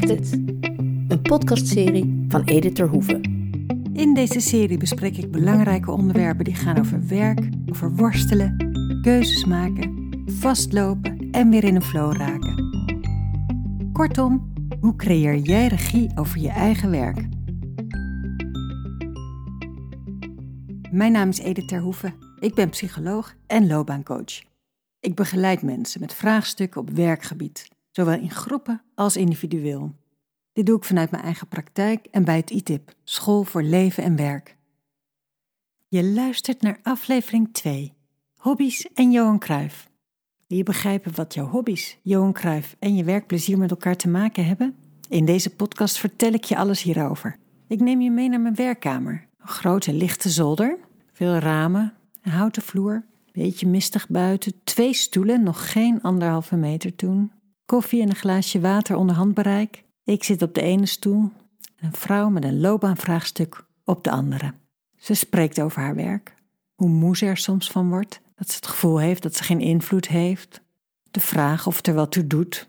Het? Een podcastserie van Edith Terhoeven. In deze serie bespreek ik belangrijke onderwerpen die gaan over werk, over worstelen, keuzes maken, vastlopen en weer in een flow raken. Kortom, hoe creëer jij regie over je eigen werk? Mijn naam is Edith Terhoeven. Ik ben psycholoog en loopbaancoach. Ik begeleid mensen met vraagstukken op werkgebied, zowel in groepen als individueel. Dit doe ik vanuit mijn eigen praktijk en bij het ITIP, School voor Leven en Werk. Je luistert naar aflevering 2, Hobby's en Johan Cruijff. Wil je begrijpen wat jouw hobby's, Johan Cruijff en je werkplezier met elkaar te maken hebben? In deze podcast vertel ik je alles hierover. Ik neem je mee naar mijn werkkamer. Een grote lichte zolder, veel ramen, een houten vloer, beetje mistig buiten, twee stoelen, nog geen anderhalve meter toen. Koffie en een glaasje water onder handbereik. Ik zit op de ene stoel en een vrouw met een loopbaanvraagstuk op de andere. Ze spreekt over haar werk, hoe moe ze er soms van wordt, dat ze het gevoel heeft dat ze geen invloed heeft, de vraag of het er wel toe doet.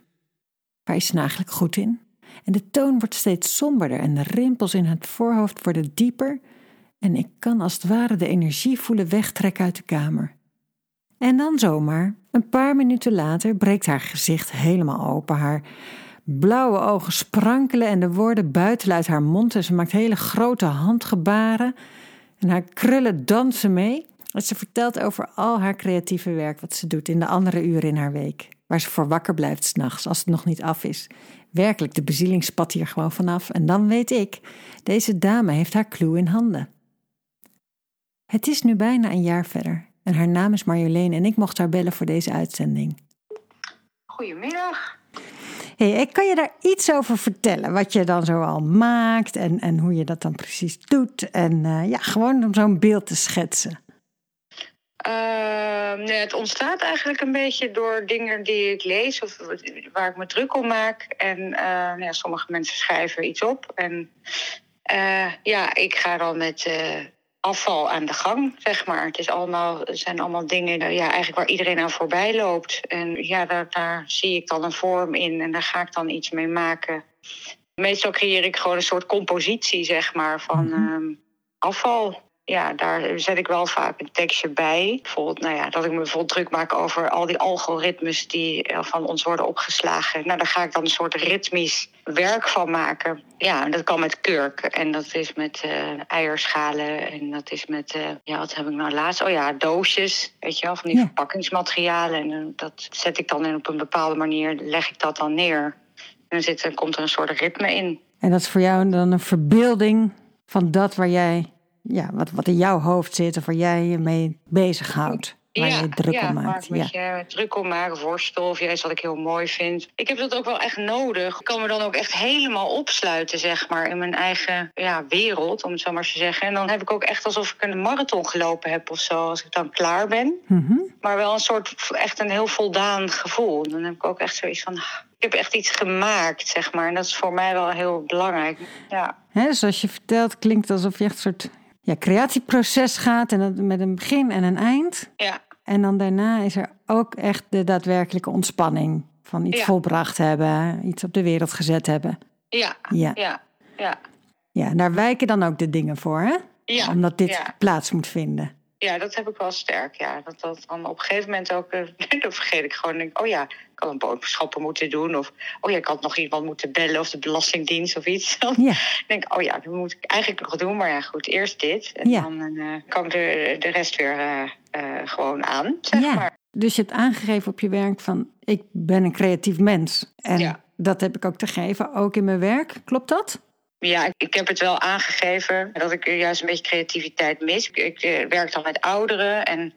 Waar is ze nou eigenlijk goed in? En de toon wordt steeds somberder en de rimpels in het voorhoofd worden dieper en ik kan als het ware de energie voelen wegtrekken uit de kamer. En dan zomaar, een paar minuten later, breekt haar gezicht helemaal open. Haar blauwe ogen sprankelen en de woorden buitelen uit haar mond. En ze maakt hele grote handgebaren. En haar krullen dansen mee. Als ze vertelt over al haar creatieve werk wat ze doet in de andere uren in haar week. Waar ze voor wakker blijft s'nachts als het nog niet af is. Werkelijk, de bezieling spat hier gewoon vanaf. En dan weet ik, deze dame heeft haar clue in handen. Het is nu bijna een jaar verder en haar naam is Marjolein en ik mocht haar bellen voor deze uitzending. Goedemiddag. Hey, ik kan je daar iets over vertellen? Wat je dan zo al maakt en, en hoe je dat dan precies doet. En uh, ja, gewoon om zo'n beeld te schetsen. Uh, nee, het ontstaat eigenlijk een beetje door dingen die ik lees of waar ik me druk om maak. En uh, nou ja, sommige mensen schrijven iets op. En uh, ja, ik ga dan met afval aan de gang, zeg maar. Het, is allemaal, het zijn allemaal dingen ja, eigenlijk waar iedereen aan voorbij loopt. En ja, daar, daar zie ik dan een vorm in en daar ga ik dan iets mee maken. Meestal creëer ik gewoon een soort compositie, zeg maar, van uh, afval ja, daar zet ik wel vaak een tekstje bij. Bijvoorbeeld, nou ja, dat ik me bijvoorbeeld druk maak over al die algoritmes die eh, van ons worden opgeslagen. Nou, daar ga ik dan een soort ritmisch werk van maken. Ja, dat kan met kurk en dat is met uh, eierschalen en dat is met, uh, ja, wat heb ik nou laatst? Oh ja, doosjes, weet je wel, van die ja. verpakkingsmaterialen. En dat zet ik dan in op een bepaalde manier, leg ik dat dan neer. En dan, zit, dan komt er een soort ritme in. En dat is voor jou dan een verbeelding van dat waar jij ja, wat, wat in jouw hoofd zit of waar jij je mee bezighoudt. Waar ja, je druk ja, om maakt. Waar ja, je druk om maken, worstel of juist wat ik heel mooi vind. Ik heb dat ook wel echt nodig. Ik kan me dan ook echt helemaal opsluiten, zeg maar, in mijn eigen ja, wereld, om het zo maar te zeggen. En dan heb ik ook echt alsof ik een marathon gelopen heb of zo, als ik dan klaar ben. Mm -hmm. Maar wel een soort, echt een heel voldaan gevoel. Dan heb ik ook echt zoiets van, ik heb echt iets gemaakt, zeg maar. En dat is voor mij wel heel belangrijk. Ja. Zoals je vertelt, klinkt alsof je echt een soort ja, creatieproces gaat en dat met een begin en een eind. Ja. En dan daarna is er ook echt de daadwerkelijke ontspanning van iets Ja. volbracht hebben, iets op de wereld gezet hebben. Ja, Ja. ja, ja. Ja, daar wijken dan ook de dingen voor, hè? Ja, Omdat dit plaats moet vinden. Ja, dat heb ik wel sterk. Ja. Dat, dat dan op een gegeven moment ook. eh, dan vergeet ik gewoon. Denk, oh ja, ik had een boodschappen moeten doen. Of oh ja, ik had nog iemand moeten bellen. Of de Belastingdienst of iets. Dan Ja, denk ik, oh ja, dat moet ik eigenlijk nog doen. Maar ja, goed, eerst dit. En Ja. dan eh, kan de, de rest weer eh, gewoon aan. Zeg Ja. maar. dus je hebt aangegeven op je werk van ik ben een creatief mens. En dat heb ik ook te geven, ook in mijn werk. Klopt dat? Ja, ik- heb het wel aangegeven dat ik juist een beetje creativiteit mis. Ik, ik eh, werk dan met ouderen en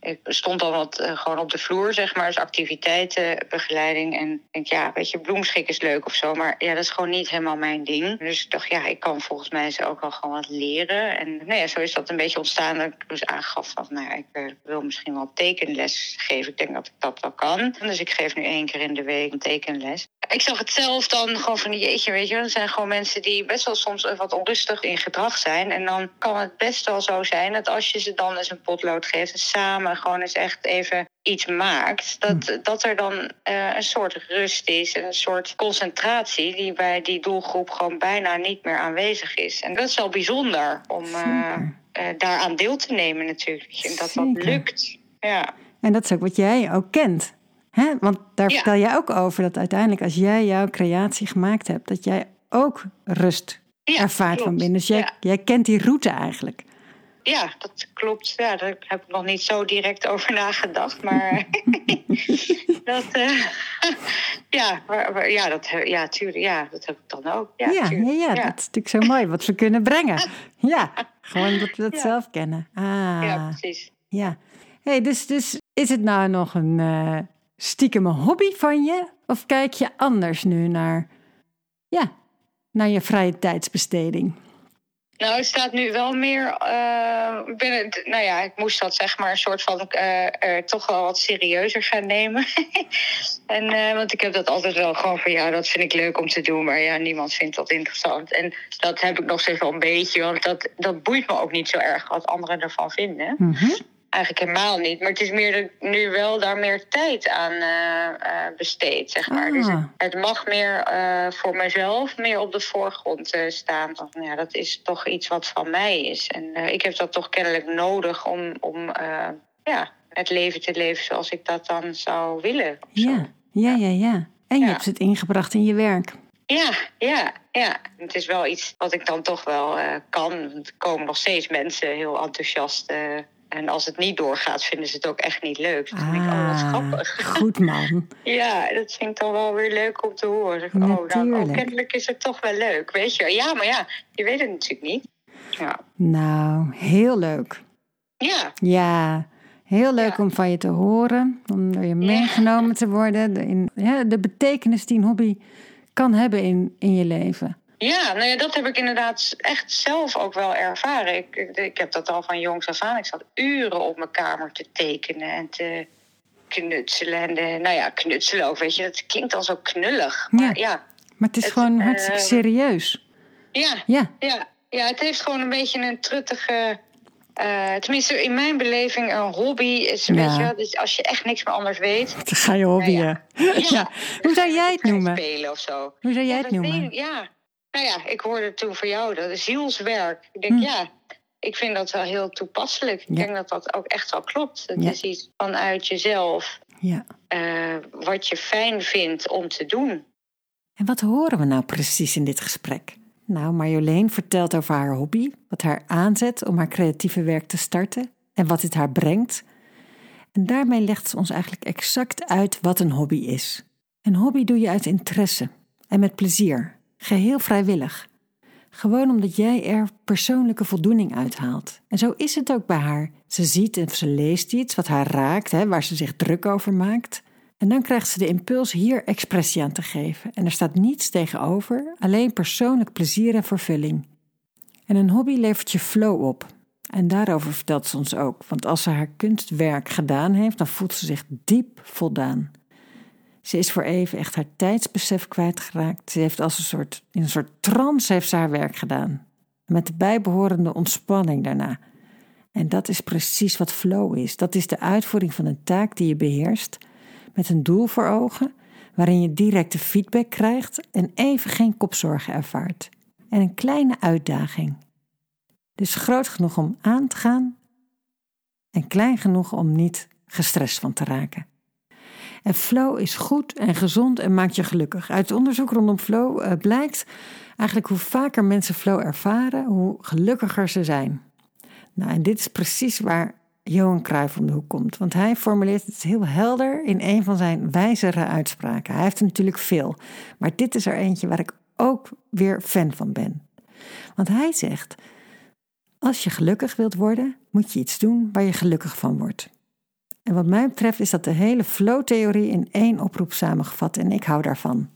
ik stond al wat eh, gewoon op de vloer, zeg maar, dus activiteitenbegeleiding. En ik denk, ja, weet je, bloemschik is leuk of zo, maar ja, dat is gewoon niet helemaal mijn ding. Dus ik dacht, ja, ik kan volgens mij ze ook wel gewoon wat leren. En nou ja, zo is dat een beetje ontstaan dat ik dus aangaf van, nou ja, ik eh, wil misschien wel tekenles geven. Ik denk dat ik dat wel kan. Dus ik geef nu één keer in de week een tekenles. ik zag het zelf dan gewoon van jeetje, weet je, er zijn gewoon mensen die best wel soms wat onrustig in gedrag zijn. En dan kan het best wel zo zijn dat als je ze dan eens een potlood geeft en samen gewoon eens echt even iets maakt, dat, Hm. dat er dan eh, een soort rust is en een soort concentratie die bij die doelgroep gewoon bijna niet meer aanwezig is. En dat is wel bijzonder om eh eh, daaraan deel te nemen natuurlijk. En dat dat lukt. Ja. En dat is ook wat jij ook kent. Hè? Want daar Ja. vertel jij ook over dat uiteindelijk als jij jouw creatie gemaakt hebt, dat jij ook rust Ja, ervaart van binnen. Dus jij, Ja. jij kent die route eigenlijk. Ja, dat klopt. Ja, daar heb ik nog niet zo direct over nagedacht. Maar dat, eh, ja, maar- maar- ja, dat, ja, tuurlijk, ja, dat heb ik dan ook. Ja, Ja, ja, ja, dat is natuurlijk zo mooi wat we kunnen brengen. Ja, gewoon dat we dat Ja. zelf kennen. Ah, ja, precies. ja. Hey, dus, dus is het nou nog een eh stiekeme hobby van je? Of kijk je anders nu naar, ja, naar je vrije tijdsbesteding? Nou, het staat nu wel meer eh, binnen. Nou ja, ik moest dat zeg maar een soort van eh, toch wel wat serieuzer gaan nemen. en, eh, want ik heb dat altijd wel gewoon van ja, dat vind ik leuk om te doen, maar ja, niemand vindt dat interessant. En dat heb ik nog steeds wel een beetje, want dat, dat boeit me ook niet zo erg wat anderen ervan vinden. Mhm. Eigenlijk helemaal niet. Maar het is meer dat ik nu wel daar meer tijd aan eh, eh, besteed, zeg maar. Ah. Dus het, het mag meer eh, voor mezelf meer op de voorgrond staan. Ja, dat is toch iets wat van mij is. En ik heb dat toch kennelijk nodig om, om ja, het leven te leven zoals ik dat dan zou willen. Ja, ja, ja, ja. En je Ja. hebt het ingebracht in je werk. Ja, ja, ja. Het is wel iets wat ik dan toch wel kan. Want Er komen nog steeds mensen heel enthousiast. En als het niet doorgaat, vinden ze het ook echt niet leuk. Dan denk ik, wat Ah, grappig. goed man. Ja, dat vind ik dan wel weer leuk om te horen. Zeg, Oh, nou, Natuurlijk. oh, kennelijk is het toch wel leuk, weet je. Ja, maar ja, je weet het natuurlijk niet. Ja, Nou, heel leuk. ja, Ja, heel leuk Ja. om van je te horen. Om door je meegenomen te worden. De, in, ja, de betekenis die een hobby kan hebben in, in je leven. Ja nou ja, dat heb ik inderdaad echt zelf ook wel ervaren. Ik, ik, ik heb dat al van jongs af aan. Ik zat uren op mijn kamer te tekenen en te knutselen. En de, nou ja, knutselen ook, weet je. Dat klinkt al zo knullig. Maar ja, Maar het is Het, gewoon eh, hartstikke serieus. ja, Ja, Ja, ja, het heeft gewoon een beetje een truttige. eh, tenminste, in mijn beleving, een hobby is, Ja. weet je, wel, dus als je echt niks meer anders weet. dan ga je hobbyen. Ja. Ja. Hoe zou jij het noemen? Spelen of zo. Hoe zou jij Ja, het noemen? ja. Nou ja, ik hoorde toen van jou dat is zielswerk. Ik denk, Hm. ja, ik vind dat wel heel toepasselijk. Ik Ja. denk dat dat ook echt wel klopt. Het Ja. is iets vanuit jezelf Ja. eh, wat je fijn vindt om te doen. En wat horen we nou precies in dit gesprek? Nou, Marjolein vertelt over haar hobby, wat haar aanzet om haar creatieve werk te starten en wat dit haar brengt. En daarmee legt ze ons eigenlijk exact uit wat een hobby is. Een hobby doe je uit interesse en met plezier, geheel vrijwillig. Gewoon omdat jij er persoonlijke voldoening uithaalt. En zo is het ook bij haar. Ze ziet of ze leest iets wat haar raakt, hè, waar ze zich druk over maakt. En dan krijgt ze de impuls hier expressie aan te geven. En er staat niets tegenover, alleen persoonlijk plezier en vervulling. En een hobby levert je flow op. En daarover vertelt ze ons ook. Want als ze haar kunstwerk gedaan heeft, dan voelt ze zich diep voldaan. Ze is voor even echt haar tijdsbesef kwijtgeraakt. Ze heeft als een soort, in een soort trance heeft ze haar werk gedaan. Met de bijbehorende ontspanning daarna. En dat is precies wat flow is. Dat is de uitvoering van een taak die je beheerst, met een doel voor ogen, waarin je directe feedback krijgt en even geen kopzorgen ervaart. En een kleine uitdaging. Dus groot genoeg om aan te gaan en klein genoeg om niet gestrest van te raken. En flow is goed en gezond en maakt je gelukkig. Uit onderzoek rondom flow eh, blijkt eigenlijk hoe vaker mensen flow ervaren, hoe gelukkiger ze zijn. Nou, en dit is precies waar Johan Cruijff om de hoek komt. Want hij formuleert het heel helder in een van zijn wijzere uitspraken. Hij heeft er natuurlijk veel, maar dit is er eentje waar ik ook weer fan van ben. Want hij zegt: Als je gelukkig wilt worden, moet je iets doen waar je gelukkig van wordt. En wat mij betreft is dat de hele flow-theorie in één oproep samengevat en ik hou daarvan.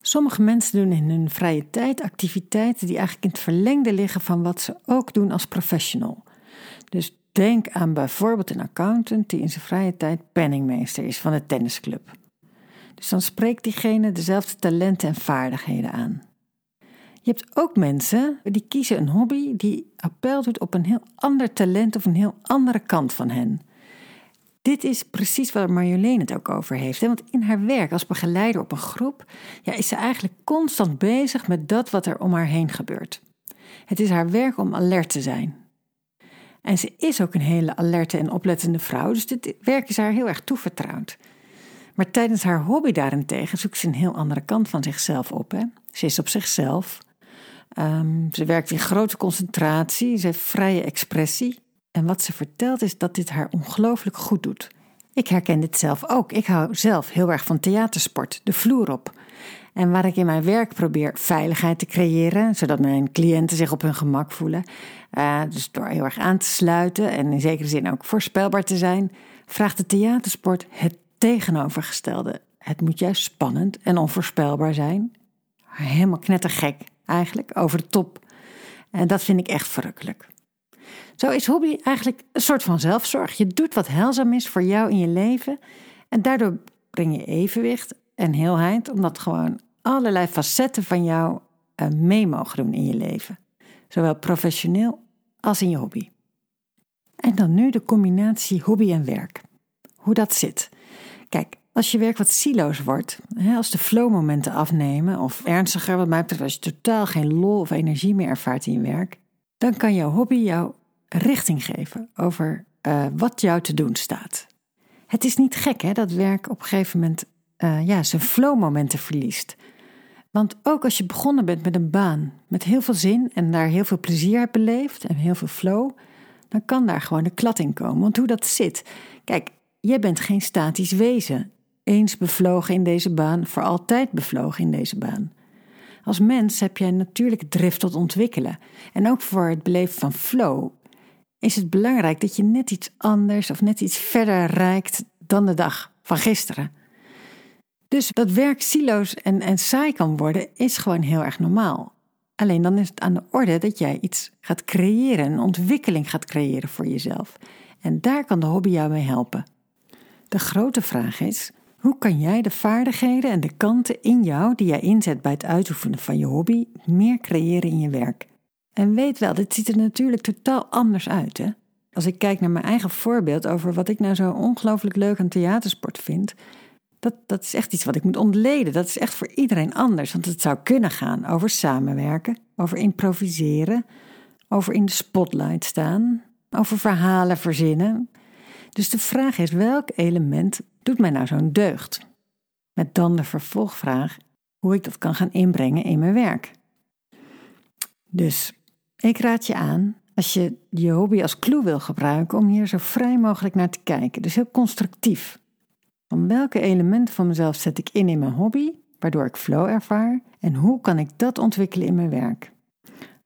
Sommige mensen doen in hun vrije tijd activiteiten die eigenlijk in het verlengde liggen van wat ze ook doen als professional. Dus denk aan bijvoorbeeld een accountant die in zijn vrije tijd penningmeester is van de tennisclub. Dus dan spreekt diegene dezelfde talenten en vaardigheden aan. Je hebt ook mensen die kiezen een hobby die appel doet op een heel ander talent of een heel andere kant van hen. Dit is precies waar Marjolein het ook over heeft. Want in haar werk als begeleider op een groep ja, is ze eigenlijk constant bezig met dat wat er om haar heen gebeurt. Het is haar werk om alert te zijn. En ze is ook een hele alerte en oplettende vrouw, dus dit werk is haar heel erg toevertrouwd. Maar tijdens haar hobby daarentegen zoekt ze een heel andere kant van zichzelf op. Hè? Ze is op zichzelf. Um, ze werkt in grote concentratie, ze heeft vrije expressie. En wat ze vertelt is dat dit haar ongelooflijk goed doet. Ik herken dit zelf ook. Ik hou zelf heel erg van theatersport, de vloer op. En waar ik in mijn werk probeer veiligheid te creëren, zodat mijn cliënten zich op hun gemak voelen. Uh, dus door heel erg aan te sluiten en in zekere zin ook voorspelbaar te zijn, vraagt de theatersport het tegenovergestelde. Het moet juist spannend en onvoorspelbaar zijn. Helemaal knettergek eigenlijk, over de top. En dat vind ik echt verrukkelijk. Zo is hobby eigenlijk een soort van zelfzorg. Je doet wat heilzaam is voor jou in je leven. En daardoor breng je evenwicht en heelheid, omdat gewoon allerlei facetten van jou uh, mee mogen doen in je leven. Zowel professioneel als in je hobby. En dan nu de combinatie hobby en werk. Hoe dat zit. Kijk, als je werk wat silo's wordt, als de flowmomenten afnemen, of ernstiger wat mij betreft, als je totaal geen lol of energie meer ervaart in je werk, dan kan jouw hobby jou richting geven over uh, wat jou te doen staat. Het is niet gek hè, dat werk op een gegeven moment uh, ja, zijn flowmomenten verliest. Want ook als je begonnen bent met een baan met heel veel zin en daar heel veel plezier hebt beleefd en heel veel flow, dan kan daar gewoon de klad in komen. Want hoe dat zit. Kijk, jij bent geen statisch wezen. Eens bevlogen in deze baan, voor altijd bevlogen in deze baan. Als mens heb je een natuurlijke drift tot ontwikkelen. En ook voor het beleven van flow is het belangrijk dat je net iets anders of net iets verder reikt dan de dag van gisteren. Dus dat werk silo's en, en saai kan worden, is gewoon heel erg normaal. Alleen dan is het aan de orde dat jij iets gaat creëren, een ontwikkeling gaat creëren voor jezelf. En daar kan de hobby jou mee helpen. De grote vraag is: hoe kan jij de vaardigheden en de kanten in jou die jij inzet bij het uitoefenen van je hobby meer creëren in je werk? En weet wel, dit ziet er natuurlijk totaal anders uit. Hè? Als ik kijk naar mijn eigen voorbeeld over wat ik nou zo ongelooflijk leuk aan theatersport vind, dat, dat is echt iets wat ik moet ontleden. Dat is echt voor iedereen anders. Want het zou kunnen gaan over samenwerken, over improviseren, over in de spotlight staan, over verhalen verzinnen. Dus de vraag is: welk element doet mij nou zo'n deugd? Met dan de vervolgvraag hoe ik dat kan gaan inbrengen in mijn werk. Dus ik raad je aan, als je je hobby als clue wil gebruiken, om hier zo vrij mogelijk naar te kijken. Dus heel constructief. Van welke elementen van mezelf zet ik in in mijn hobby, waardoor ik flow ervaar? En hoe kan ik dat ontwikkelen in mijn werk?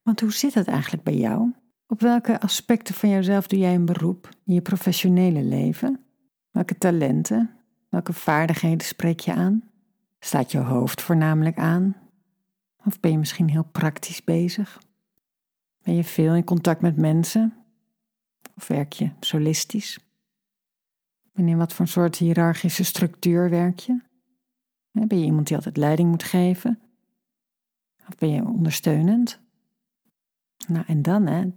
Want hoe zit het eigenlijk bij jou? Op welke aspecten van jouzelf doe jij een beroep in je professionele leven? Welke talenten, welke vaardigheden spreek je aan? Staat je hoofd voornamelijk aan? Of ben je misschien heel praktisch bezig? Ben je veel in contact met mensen? Of werk je solistisch? En in wat voor soort hiërarchische structuur werk je? Ben je iemand die altijd leiding moet geven? Of ben je ondersteunend? Nou, en dan hè,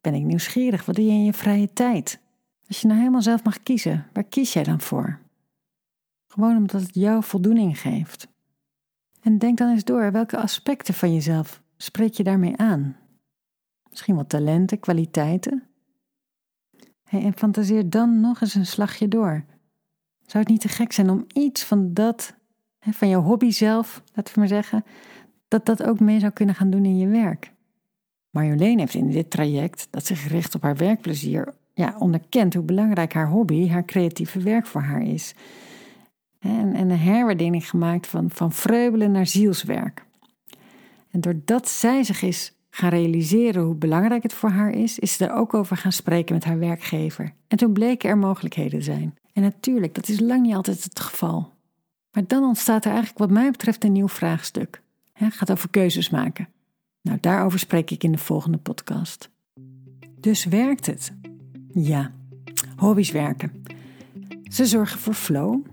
ben ik nieuwsgierig. Wat doe je in je vrije tijd? Als je nou helemaal zelf mag kiezen, waar kies jij dan voor? Gewoon omdat het jou voldoening geeft. En denk dan eens door, welke aspecten van jezelf spreek je daarmee aan? Misschien wat talenten, kwaliteiten? en fantaseer dan nog eens een slagje door. Zou het niet te gek zijn om iets van dat, van jouw hobby zelf, laten we maar zeggen, dat dat ook mee zou kunnen gaan doen in je werk? Marjolein heeft in dit traject, dat zich richt op haar werkplezier, ja, onderkend hoe belangrijk haar hobby, haar creatieve werk voor haar is. En, en een herwaardering gemaakt van, van vreubelen naar zielswerk. En doordat zij zich is gaan realiseren hoe belangrijk het voor haar is, is ze er ook over gaan spreken met haar werkgever. En toen bleken er mogelijkheden zijn. En natuurlijk, dat is lang niet altijd het geval. Maar dan ontstaat er eigenlijk wat mij betreft een nieuw vraagstuk. Het gaat over keuzes maken. Nou, daarover spreek ik in de volgende podcast. Dus werkt het? Ja, hobby's werken. Ze zorgen voor flow.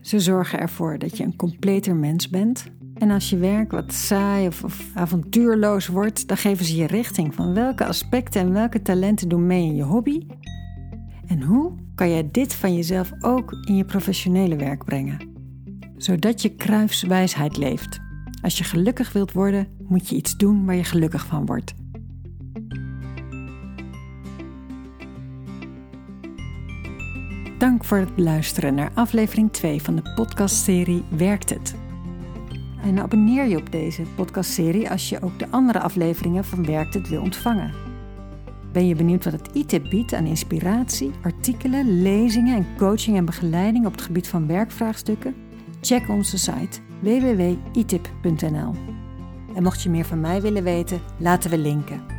Ze zorgen ervoor dat je een completer mens bent. En als je werk wat saai of, avontuurloos wordt, dan geven ze je richting van welke aspecten en welke talenten doen mee in je hobby. En hoe kan jij dit van jezelf ook in je professionele werk brengen? Zodat je kruifswijsheid leeft. Als je gelukkig wilt worden, moet je iets doen waar je gelukkig van wordt. Dank voor het luisteren naar aflevering 2 van de podcastserie Werkt het? En abonneer je op deze podcastserie als je ook de andere afleveringen van Werkt het wil ontvangen. Ben je benieuwd wat het ITIP biedt aan inspiratie, artikelen, lezingen en coaching en begeleiding op het gebied van werkvraagstukken? Check onze site www.itip.nl. En mocht je meer van mij willen weten, laten we linken.